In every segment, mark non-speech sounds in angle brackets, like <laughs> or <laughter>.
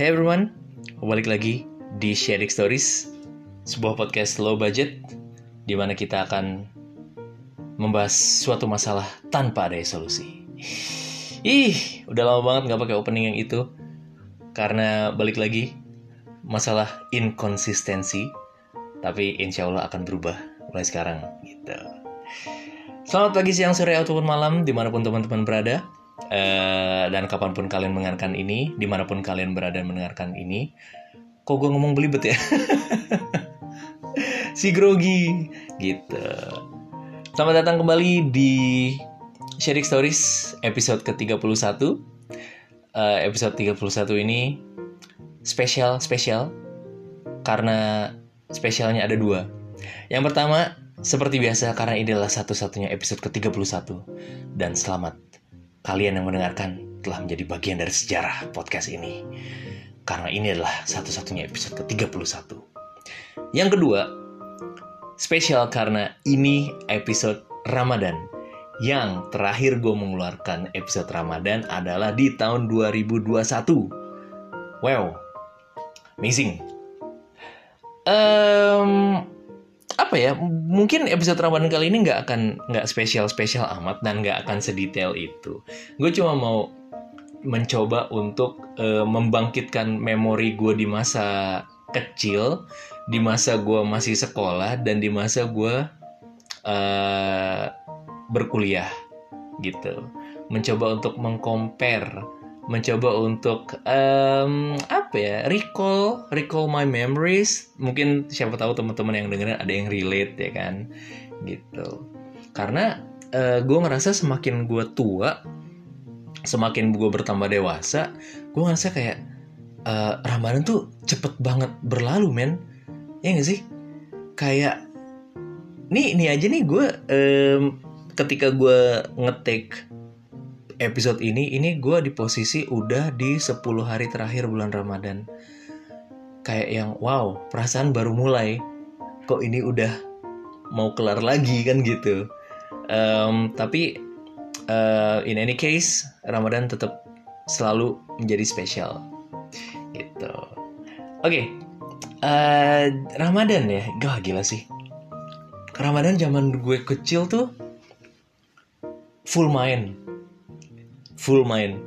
Hey everyone, balik lagi di Sharing Stories, sebuah podcast low budget di mana kita akan membahas suatu masalah tanpa ada solusi. Ih, udah lama banget nggak pakai opening yang itu karena balik lagi masalah inkonsistensi, tapi insya Allah akan berubah mulai sekarang gitu. Selamat pagi, siang, sore, ataupun malam di mana pun teman-teman berada. Eh, dan kapan pun kalian mendengarkan ini, di mana pun kalian berada mendengarkan ini, kok gue ngomong belibet ya? <laughs> si grogi, gitu. Selamat datang kembali di Sharing Stories episode ke-31. Eh, episode 31 ini spesial, spesial, karena spesialnya ada dua. Yang pertama, seperti biasa karena ini adalah satu-satunya episode ke-31. Dan selamat kalian yang mendengarkan telah menjadi bagian dari sejarah podcast ini. Karena ini adalah satu-satunya episode ke-31. Yang kedua, spesial karena ini episode Ramadan. Yang terakhir gue mengeluarkan episode Ramadan adalah di tahun 2021. Wow, amazing. Um, apa ya mungkin episode Ramadan kali ini nggak akan nggak spesial spesial amat dan nggak akan sedetail itu. Gue cuma mau mencoba untuk uh, membangkitkan memori gue di masa kecil di masa gue masih sekolah dan di masa gue uh, berkuliah gitu. Mencoba untuk mengcompare mencoba untuk um, apa ya recall recall my memories. Mungkin siapa tahu teman-teman yang dengerin ada yang relate ya kan? Gitu. Karena uh, gue ngerasa semakin gue tua semakin gue bertambah dewasa gue ngerasa kayak uh, Ramadan tuh cepet banget berlalu men. Ya gak sih? Kayak nih nih aja nih gue um, ketika gue ngetik episode ini ini gue di posisi udah di 10 hari terakhir bulan Ramadan. Kayak yang wow perasaan baru mulai. Kok ini udah mau kelar lagi kan gitu. Um, tapi uh, in any case Ramadan tetap selalu menjadi spesial. Gitu. Oke okay. uh, Ramadan ya? Gak gila sih. Ramadan zaman gue kecil tuh full main full main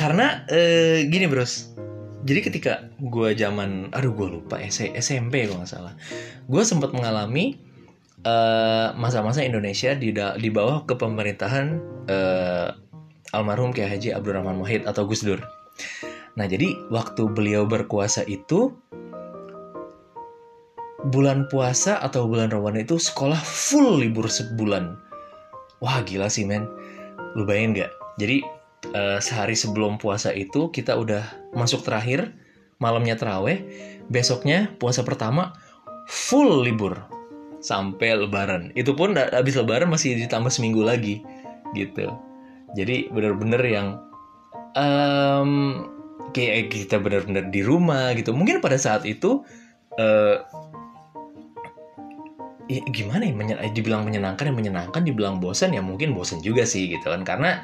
karena eh, gini bros jadi ketika gue zaman aduh gue lupa SMP kalau nggak salah gue sempat mengalami masa-masa uh, Indonesia di di bawah kepemerintahan uh, almarhum Kiai Haji Abdurrahman Wahid atau Gus Dur. Nah jadi waktu beliau berkuasa itu bulan puasa atau bulan Ramadan itu sekolah full libur sebulan. Wah gila sih men. Lu bayangin gak? Jadi uh, sehari sebelum puasa itu kita udah masuk terakhir, malamnya teraweh, besoknya puasa pertama full libur sampai lebaran. Itu pun habis lebaran masih ditambah seminggu lagi gitu. Jadi bener-bener yang um, kayak kita bener-bener di rumah gitu. Mungkin pada saat itu uh, ya gimana ya dibilang menyenangkan ya menyenangkan dibilang bosan ya mungkin bosan juga sih gitu kan karena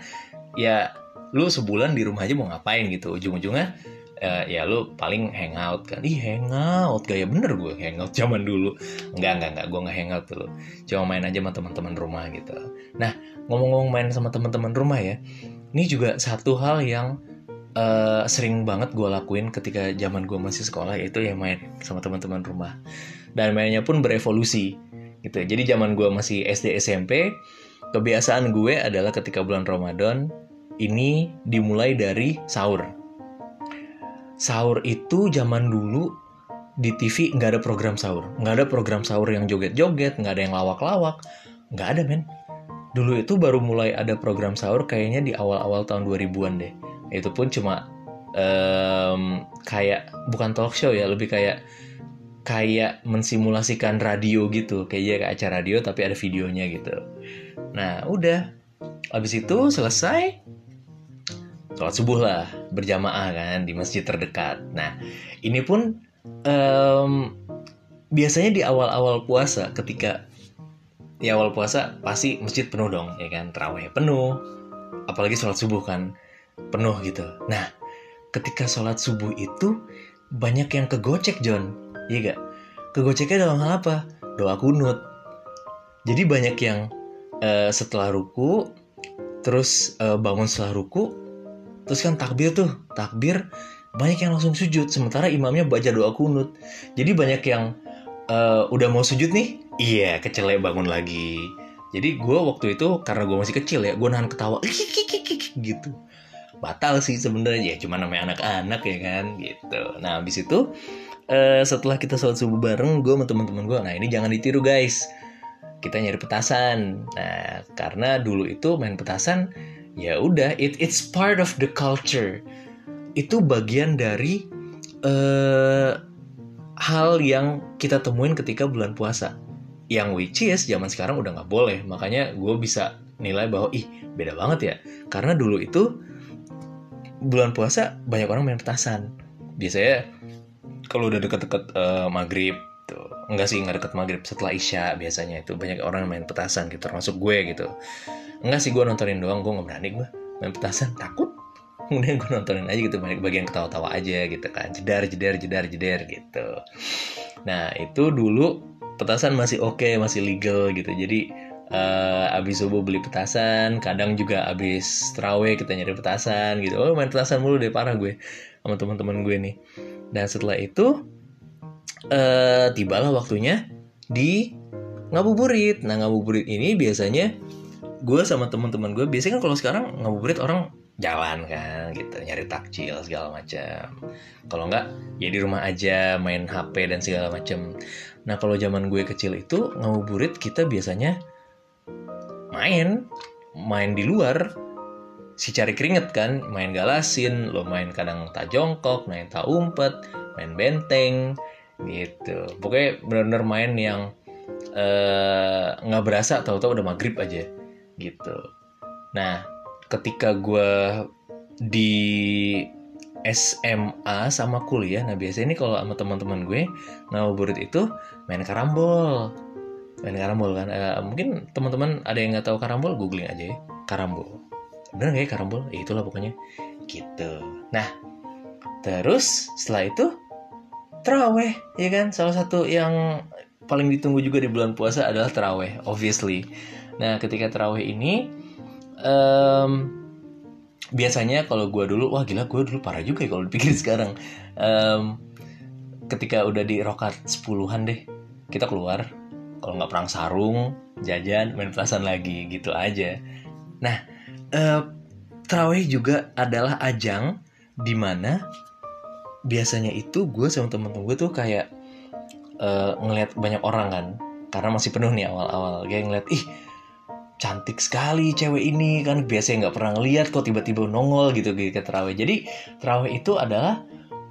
ya lu sebulan di rumah aja mau ngapain gitu? Ujung-ujungnya uh, ya lu paling hangout kan. Ih hangout. Gaya bener gue hangout zaman dulu. Enggak enggak enggak. Gue nggak hangout dulu. Cuma main aja sama teman-teman rumah gitu. Nah ngomong-ngomong main sama teman-teman rumah ya ini juga satu hal yang uh, sering banget gue lakuin ketika zaman gue masih sekolah yaitu ya main sama teman-teman rumah. Dan mainnya pun berevolusi gitu. Jadi zaman gue masih SD SMP kebiasaan gue adalah ketika bulan Ramadan ini dimulai dari sahur. Sahur itu zaman dulu di TV nggak ada program sahur. Nggak ada program sahur yang joget-joget nggak ada yang lawak-lawak. Nggak ada men. Dulu itu baru mulai ada program sahur kayaknya di awal-awal tahun 2000-an deh. Itu pun cuma um, kayak bukan talk show ya lebih kayak kayak mensimulasikan radio gitu. Kayak acara radio tapi ada videonya gitu. Nah udah. Habis itu selesai sholat subuh lah berjamaah kan di masjid terdekat. Nah ini pun um, biasanya di awal-awal puasa ketika di awal puasa pasti masjid penuh dong ya kan? Terawih penuh apalagi sholat subuh kan penuh gitu. Nah ketika sholat subuh itu banyak yang kegocek John. Iya gak kegoceknya dalam hal apa? Doa kunut. Jadi banyak yang uh, setelah ruku terus uh, bangun setelah ruku terus kan takbir tuh takbir banyak yang langsung sujud sementara imamnya baca doa kunut. Jadi banyak yang uh, udah mau sujud nih iya kecelek bangun lagi. Jadi gue waktu itu karena gue masih kecil ya gue nahan ketawa gitu. Batal sih sebenarnya ya cuma namanya anak-anak ya kan gitu. Nah habis itu uh, setelah kita sholat subuh bareng gue sama teman-teman gue nah ini jangan ditiru guys. Kita nyari petasan. Nah karena dulu itu main petasan ya udah it it's part of the culture. Itu bagian dari uh, hal yang kita temuin ketika bulan puasa. Yang which is zaman sekarang udah nggak boleh. Makanya gue bisa nilai bahwa ih beda banget ya. Karena dulu itu bulan puasa banyak orang main petasan. Biasanya kalau udah deket-deket uh, maghrib tuh enggak sih nggak deket maghrib setelah isya biasanya itu banyak orang main petasan gitu termasuk gue gitu enggak sih gue nontonin doang gue nggak berani gue main petasan takut. <laughs> Kemudian gue nontonin aja gitu banyak bagian ketawa-tawa aja gitu kan jedar jedar jedar jedar gitu. Nah itu dulu petasan masih oke okay, masih legal gitu. Jadi uh, abis subuh beli petasan kadang juga abis terawih kita nyari petasan gitu. Oh main petasan mulu deh parah gue sama teman-teman gue nih. Dan setelah itu uh, tibalah waktunya di ngabuburit. Nah ngabuburit ini biasanya gue sama teman-teman gue biasanya kan kalau sekarang ngabuburit orang jalan kan gitu. Nyari takjil segala macam. Kalau enggak ya di rumah aja main HP dan segala macam. Nah kalau zaman gue kecil itu ngabuburit kita biasanya main. Main di luar si cari keringet kan. Main galasin lo main kadang tak jongkok main tak umpet main benteng gitu. Pokoknya bener-bener main yang eh, nggak uh, berasa tahu-tahu udah maghrib aja gitu. Nah ketika gue di SMA sama kuliah nah biasanya ini kalau sama teman-teman gue ngabuburit itu main karambol. Main karambol kan? Uh, mungkin teman-teman ada yang nggak tahu karambol googling aja ya. Karambol. Bener nggak ya karambol? Ya itulah pokoknya. Gitu. Nah terus setelah itu teraweh ya kan? Salah satu yang paling ditunggu juga di bulan puasa adalah teraweh obviously nah ketika teraweh ini um, biasanya kalau gue dulu wah gila gue dulu parah juga ya kalau dipikir <laughs> sekarang. Um, ketika udah di rokat sepuluhan deh kita keluar kalau nggak perang sarung jajan main petasan lagi gitu aja. Nah uh, terawih juga adalah ajang di mana biasanya itu gue sama temen-temen gue tuh kayak uh, ngelihat banyak orang kan karena masih penuh nih awal-awal. Kayak ngeliat ih cantik sekali cewek ini kan biasanya nggak pernah ngeliat kok tiba-tiba nongol gitu ke terawih. Jadi terawih itu adalah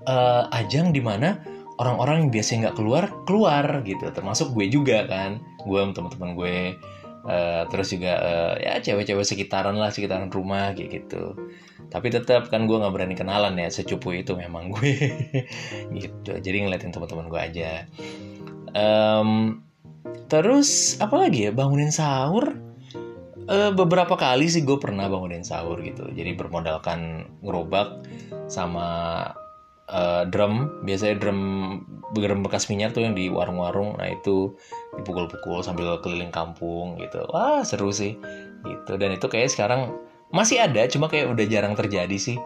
uh, ajang di mana orang-orang yang biasanya nggak keluar keluar gitu. Termasuk gue juga kan. Gue sama teman-teman gue. Uh, terus juga uh, ya cewek-cewek sekitaran lah sekitaran rumah gitu. Tapi tetap kan gue nggak berani kenalan ya secupu itu memang gue. <laughs> Gitu. Jadi ngeliatin teman-teman gue aja. Um, terus apa lagi ya? Bangunin sahur uh, beberapa kali sih gue pernah bangunin sahur gitu. Jadi bermodalkan gerobak sama uh, drum. Biasanya drum drum bekas minyak tuh yang di warung-warung. Nah itu dipukul-pukul sambil keliling kampung gitu. Wah seru sih. Gitu. Dan itu kayak sekarang masih ada cuma kayak udah jarang terjadi sih.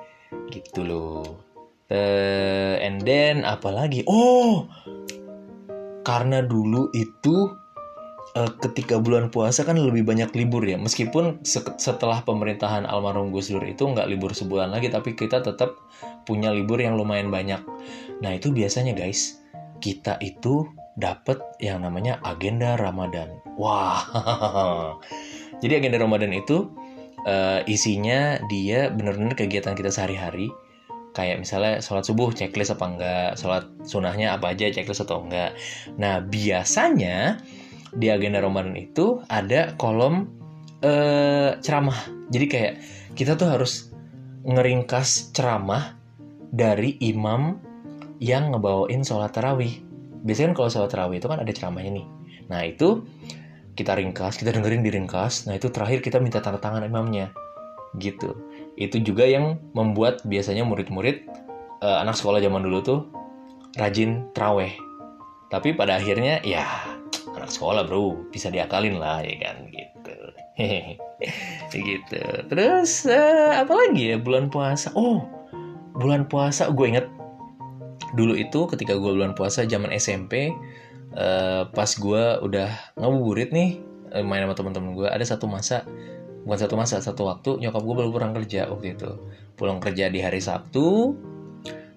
Gitu loh. Uh, and then apalagi? Oh! Karena dulu itu uh, ketika bulan puasa kan lebih banyak libur ya. Meskipun setelah pemerintahan almarhum Gus Dur itu nggak libur sebulan lagi tapi kita tetap punya libur yang lumayan banyak. Nah itu biasanya guys kita itu dapat yang namanya agenda Ramadan. Wah <laughs> jadi agenda Ramadan itu uh, isinya dia benar-benar kegiatan kita sehari-hari. Kayak misalnya sholat subuh checklist apa enggak? Sholat sunahnya apa aja checklist atau enggak? Nah biasanya di agenda Ramadan itu ada kolom uh, ceramah. Jadi kayak kita tuh harus ngeringkas ceramah dari imam yang ngebawain sholat tarawih. Biasanya kan kalau sholat tarawih itu kan ada ceramahnya nih. Nah itu kita ringkas, kita dengerin diringkas. Nah itu terakhir kita minta tanda tangan imamnya, gitu. Itu juga yang membuat biasanya murid-murid uh, anak sekolah zaman dulu tuh rajin traweh tapi pada akhirnya ya anak sekolah bro. Bisa diakalin lah ya kan? Gitu. <laughs> Gitu. Terus uh, apa lagi ya bulan puasa? Oh bulan puasa gue inget dulu itu ketika gue bulan puasa zaman SMP uh, pas gue udah ngabuburit nih main sama teman-teman gue ada satu masa bukan satu masa satu waktu nyokap gue baru pulang kerja waktu itu. Pulang kerja di hari Sabtu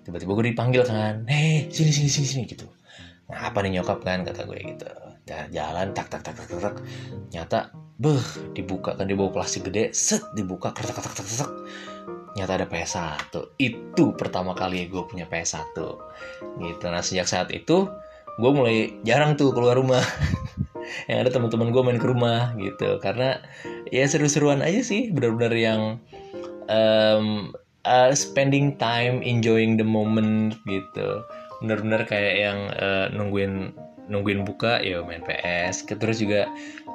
tiba-tiba gue dipanggil kan hei sini sini sini sini gitu. Nah apa nih nyokap kan? kata gue gitu jalan tak tak tak tak tak, tak. nyata beh dibuka kan dibawa plastik gede set dibuka tak tak tak tak tak. Nyata ada PS1 itu pertama kali gue punya PS1 gitu. Nah sejak saat itu gue mulai jarang tuh keluar rumah. <laughs> Yang ada teman-teman gue main ke rumah gitu. Karena ya seru-seruan aja sih. Benar-benar yang um, uh, spending time enjoying the moment gitu. Bener-bener kayak yang uh, nungguin nungguin buka ya main PS terus juga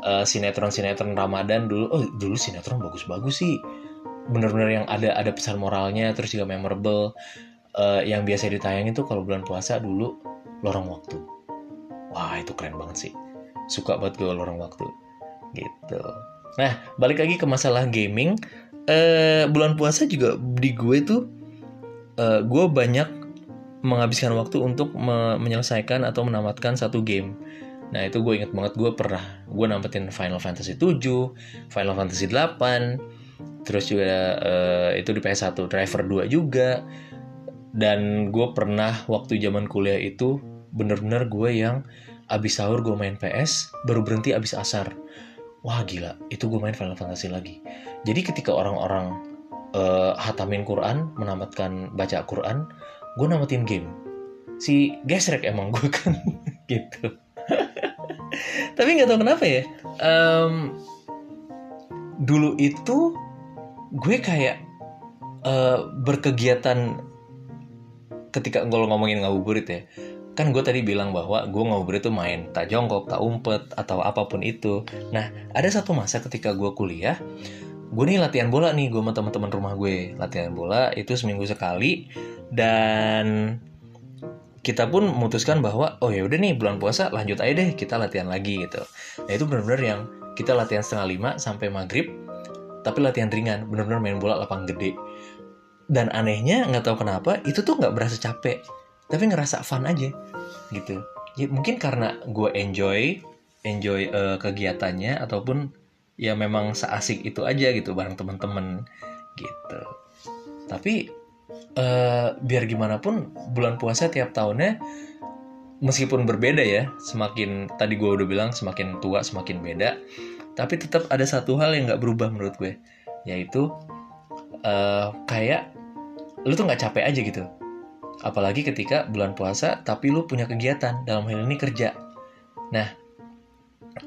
uh, sinetron sinetron Ramadan dulu. Oh dulu sinetron bagus-bagus sih. Bener-bener yang ada ada pesan moralnya terus juga memorable. Uh, yang biasa ditayangin tuh kalau bulan puasa dulu lorong waktu. Wah itu keren banget sih. Suka banget gue lorong waktu. Gitu. Nah balik lagi ke masalah gaming. Uh, bulan puasa juga di gue tuh uh, gue banyak menghabiskan waktu untuk me menyelesaikan atau menamatkan satu game. Nah itu gue inget banget gue pernah gue nampetin Final Fantasy 7, Final Fantasy 8, terus juga uh, itu di PS1 Driver 2 juga. Dan gue pernah waktu zaman kuliah itu bener-bener gue yang abis sahur gue main PS, baru berhenti abis asar. Wah gila, itu gue main Final Fantasy lagi. Jadi ketika orang-orang uh, hatamin Quran, menamatkan baca Quran, gue namatin game. Si gesrek emang gue kan <laughs> gitu. Tapi nggak tahu kenapa ya. Um, dulu itu gue kayak uh, berkegiatan ketika kalau ngomongin ngabuburit ya kan gue tadi bilang bahwa gue ngabuburit itu main tak jongkok tak umpet atau apa pun itu nah ada satu masa ketika gue kuliah gue nih latihan bola nih gue sama teman-teman rumah gue. Latihan bola itu seminggu sekali. Dan kita pun memutuskan bahwa oh ya udah nih bulan puasa lanjut aja deh kita latihan lagi gitu. Nah itu benar-benar yang kita latihan setengah lima sampai maghrib tapi latihan ringan. Benar-benar main bola lapang gede. Dan anehnya nggak tahu kenapa itu tuh nggak berasa capek tapi ngerasa fun aja gitu. Ya, mungkin karena gue enjoy enjoy uh, kegiatannya ataupun ya memang seasik itu aja gitu bareng temen-temen gitu. Tapi uh, biar gimana pun bulan puasa tiap tahunnya meskipun berbeda ya semakin tadi gue udah bilang semakin tua semakin beda tapi tetap ada satu hal yang nggak berubah menurut gue yaitu uh, kayak lu tuh nggak capek aja gitu. Apalagi ketika bulan puasa tapi lu punya kegiatan dalam hal ini kerja. Nah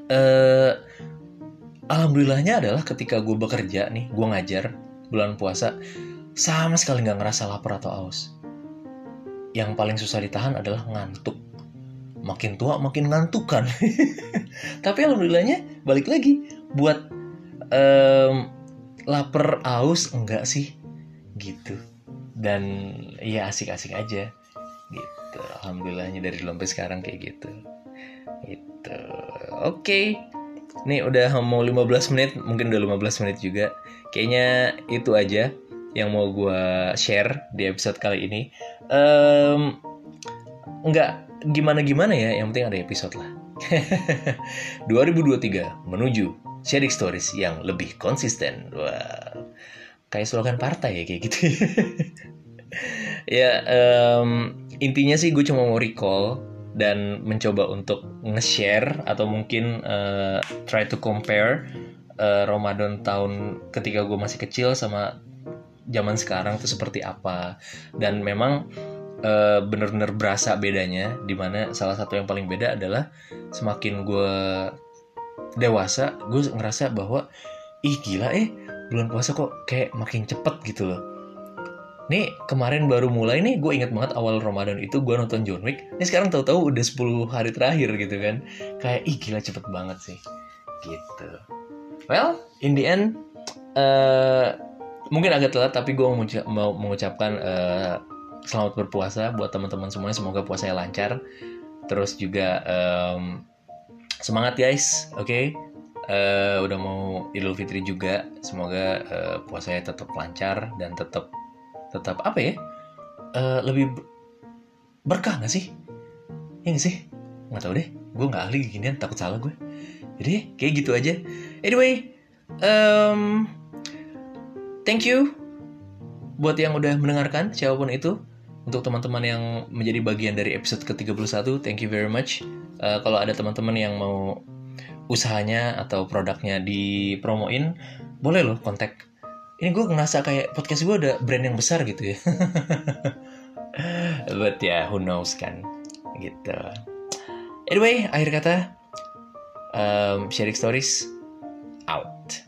eh alhamdulillahnya adalah ketika gue bekerja nih gue ngajar bulan puasa sama sekali nggak ngerasa lapar atau aus yang paling susah ditahan adalah ngantuk. Makin tua makin ngantuk kan. <laughs> Tapi alhamdulillahnya balik lagi. Buat um, lapar aus enggak sih. Gitu. Dan ya asik-asik aja. Gitu. Alhamdulillahnya dari dulu sekarang kayak gitu. Gitu. Oke. okay. Nih udah mau 15 menit, mungkin udah 15 menit juga. Kayaknya itu aja yang mau gue share di episode kali ini. Um, nggak gimana-gimana ya, yang penting ada episode lah. <laughs> 2023 menuju sharing stories yang lebih konsisten. Wah, kayak slogan partai ya kayak gitu. <laughs> ya um, intinya sih gue cuma mau recall dan mencoba untuk nge-share atau mungkin uh, try to compare uh, Ramadan tahun ketika gue masih kecil sama zaman sekarang tuh seperti apa. Dan memang uh, bener-bener berasa bedanya di mana salah satu yang paling beda adalah semakin gue dewasa gue ngerasa bahwa ih gila eh bulan puasa kok kayak makin cepet gitu loh Nih kemarin baru mulai nih gue inget banget awal Ramadan itu gue nonton John Wick. Ini sekarang tahu-tahu udah 10 hari terakhir gitu kan. Kayak ih gila cepet banget sih. Gitu. Well, in the end uh, mungkin agak telat tapi gue mau, mengucapkan uh, selamat berpuasa buat teman-teman semuanya semoga puasanya lancar terus juga um, semangat guys oke okay? uh, udah mau Idul Fitri juga semoga uh, puasanya tetap lancar dan tetap tetap apa ya uh, lebih berkah nggak sih? Ya gak sih? Nggak tahu deh gue nggak ahli ginian takut salah gue jadi kayak gitu aja. Anyway um, thank you buat yang udah mendengarkan siapa pun itu. Untuk teman-teman yang menjadi bagian dari episode ke-31 thank you very much. Uh, kalau ada teman-teman yang mau usahanya atau produknya dipromoin boleh loh kontak ini gue ngerasa kayak podcast gue ada brand yang besar gitu ya. <laughs> But ya yeah, who knows kan gitu. Anyway akhir kata um, sharing stories out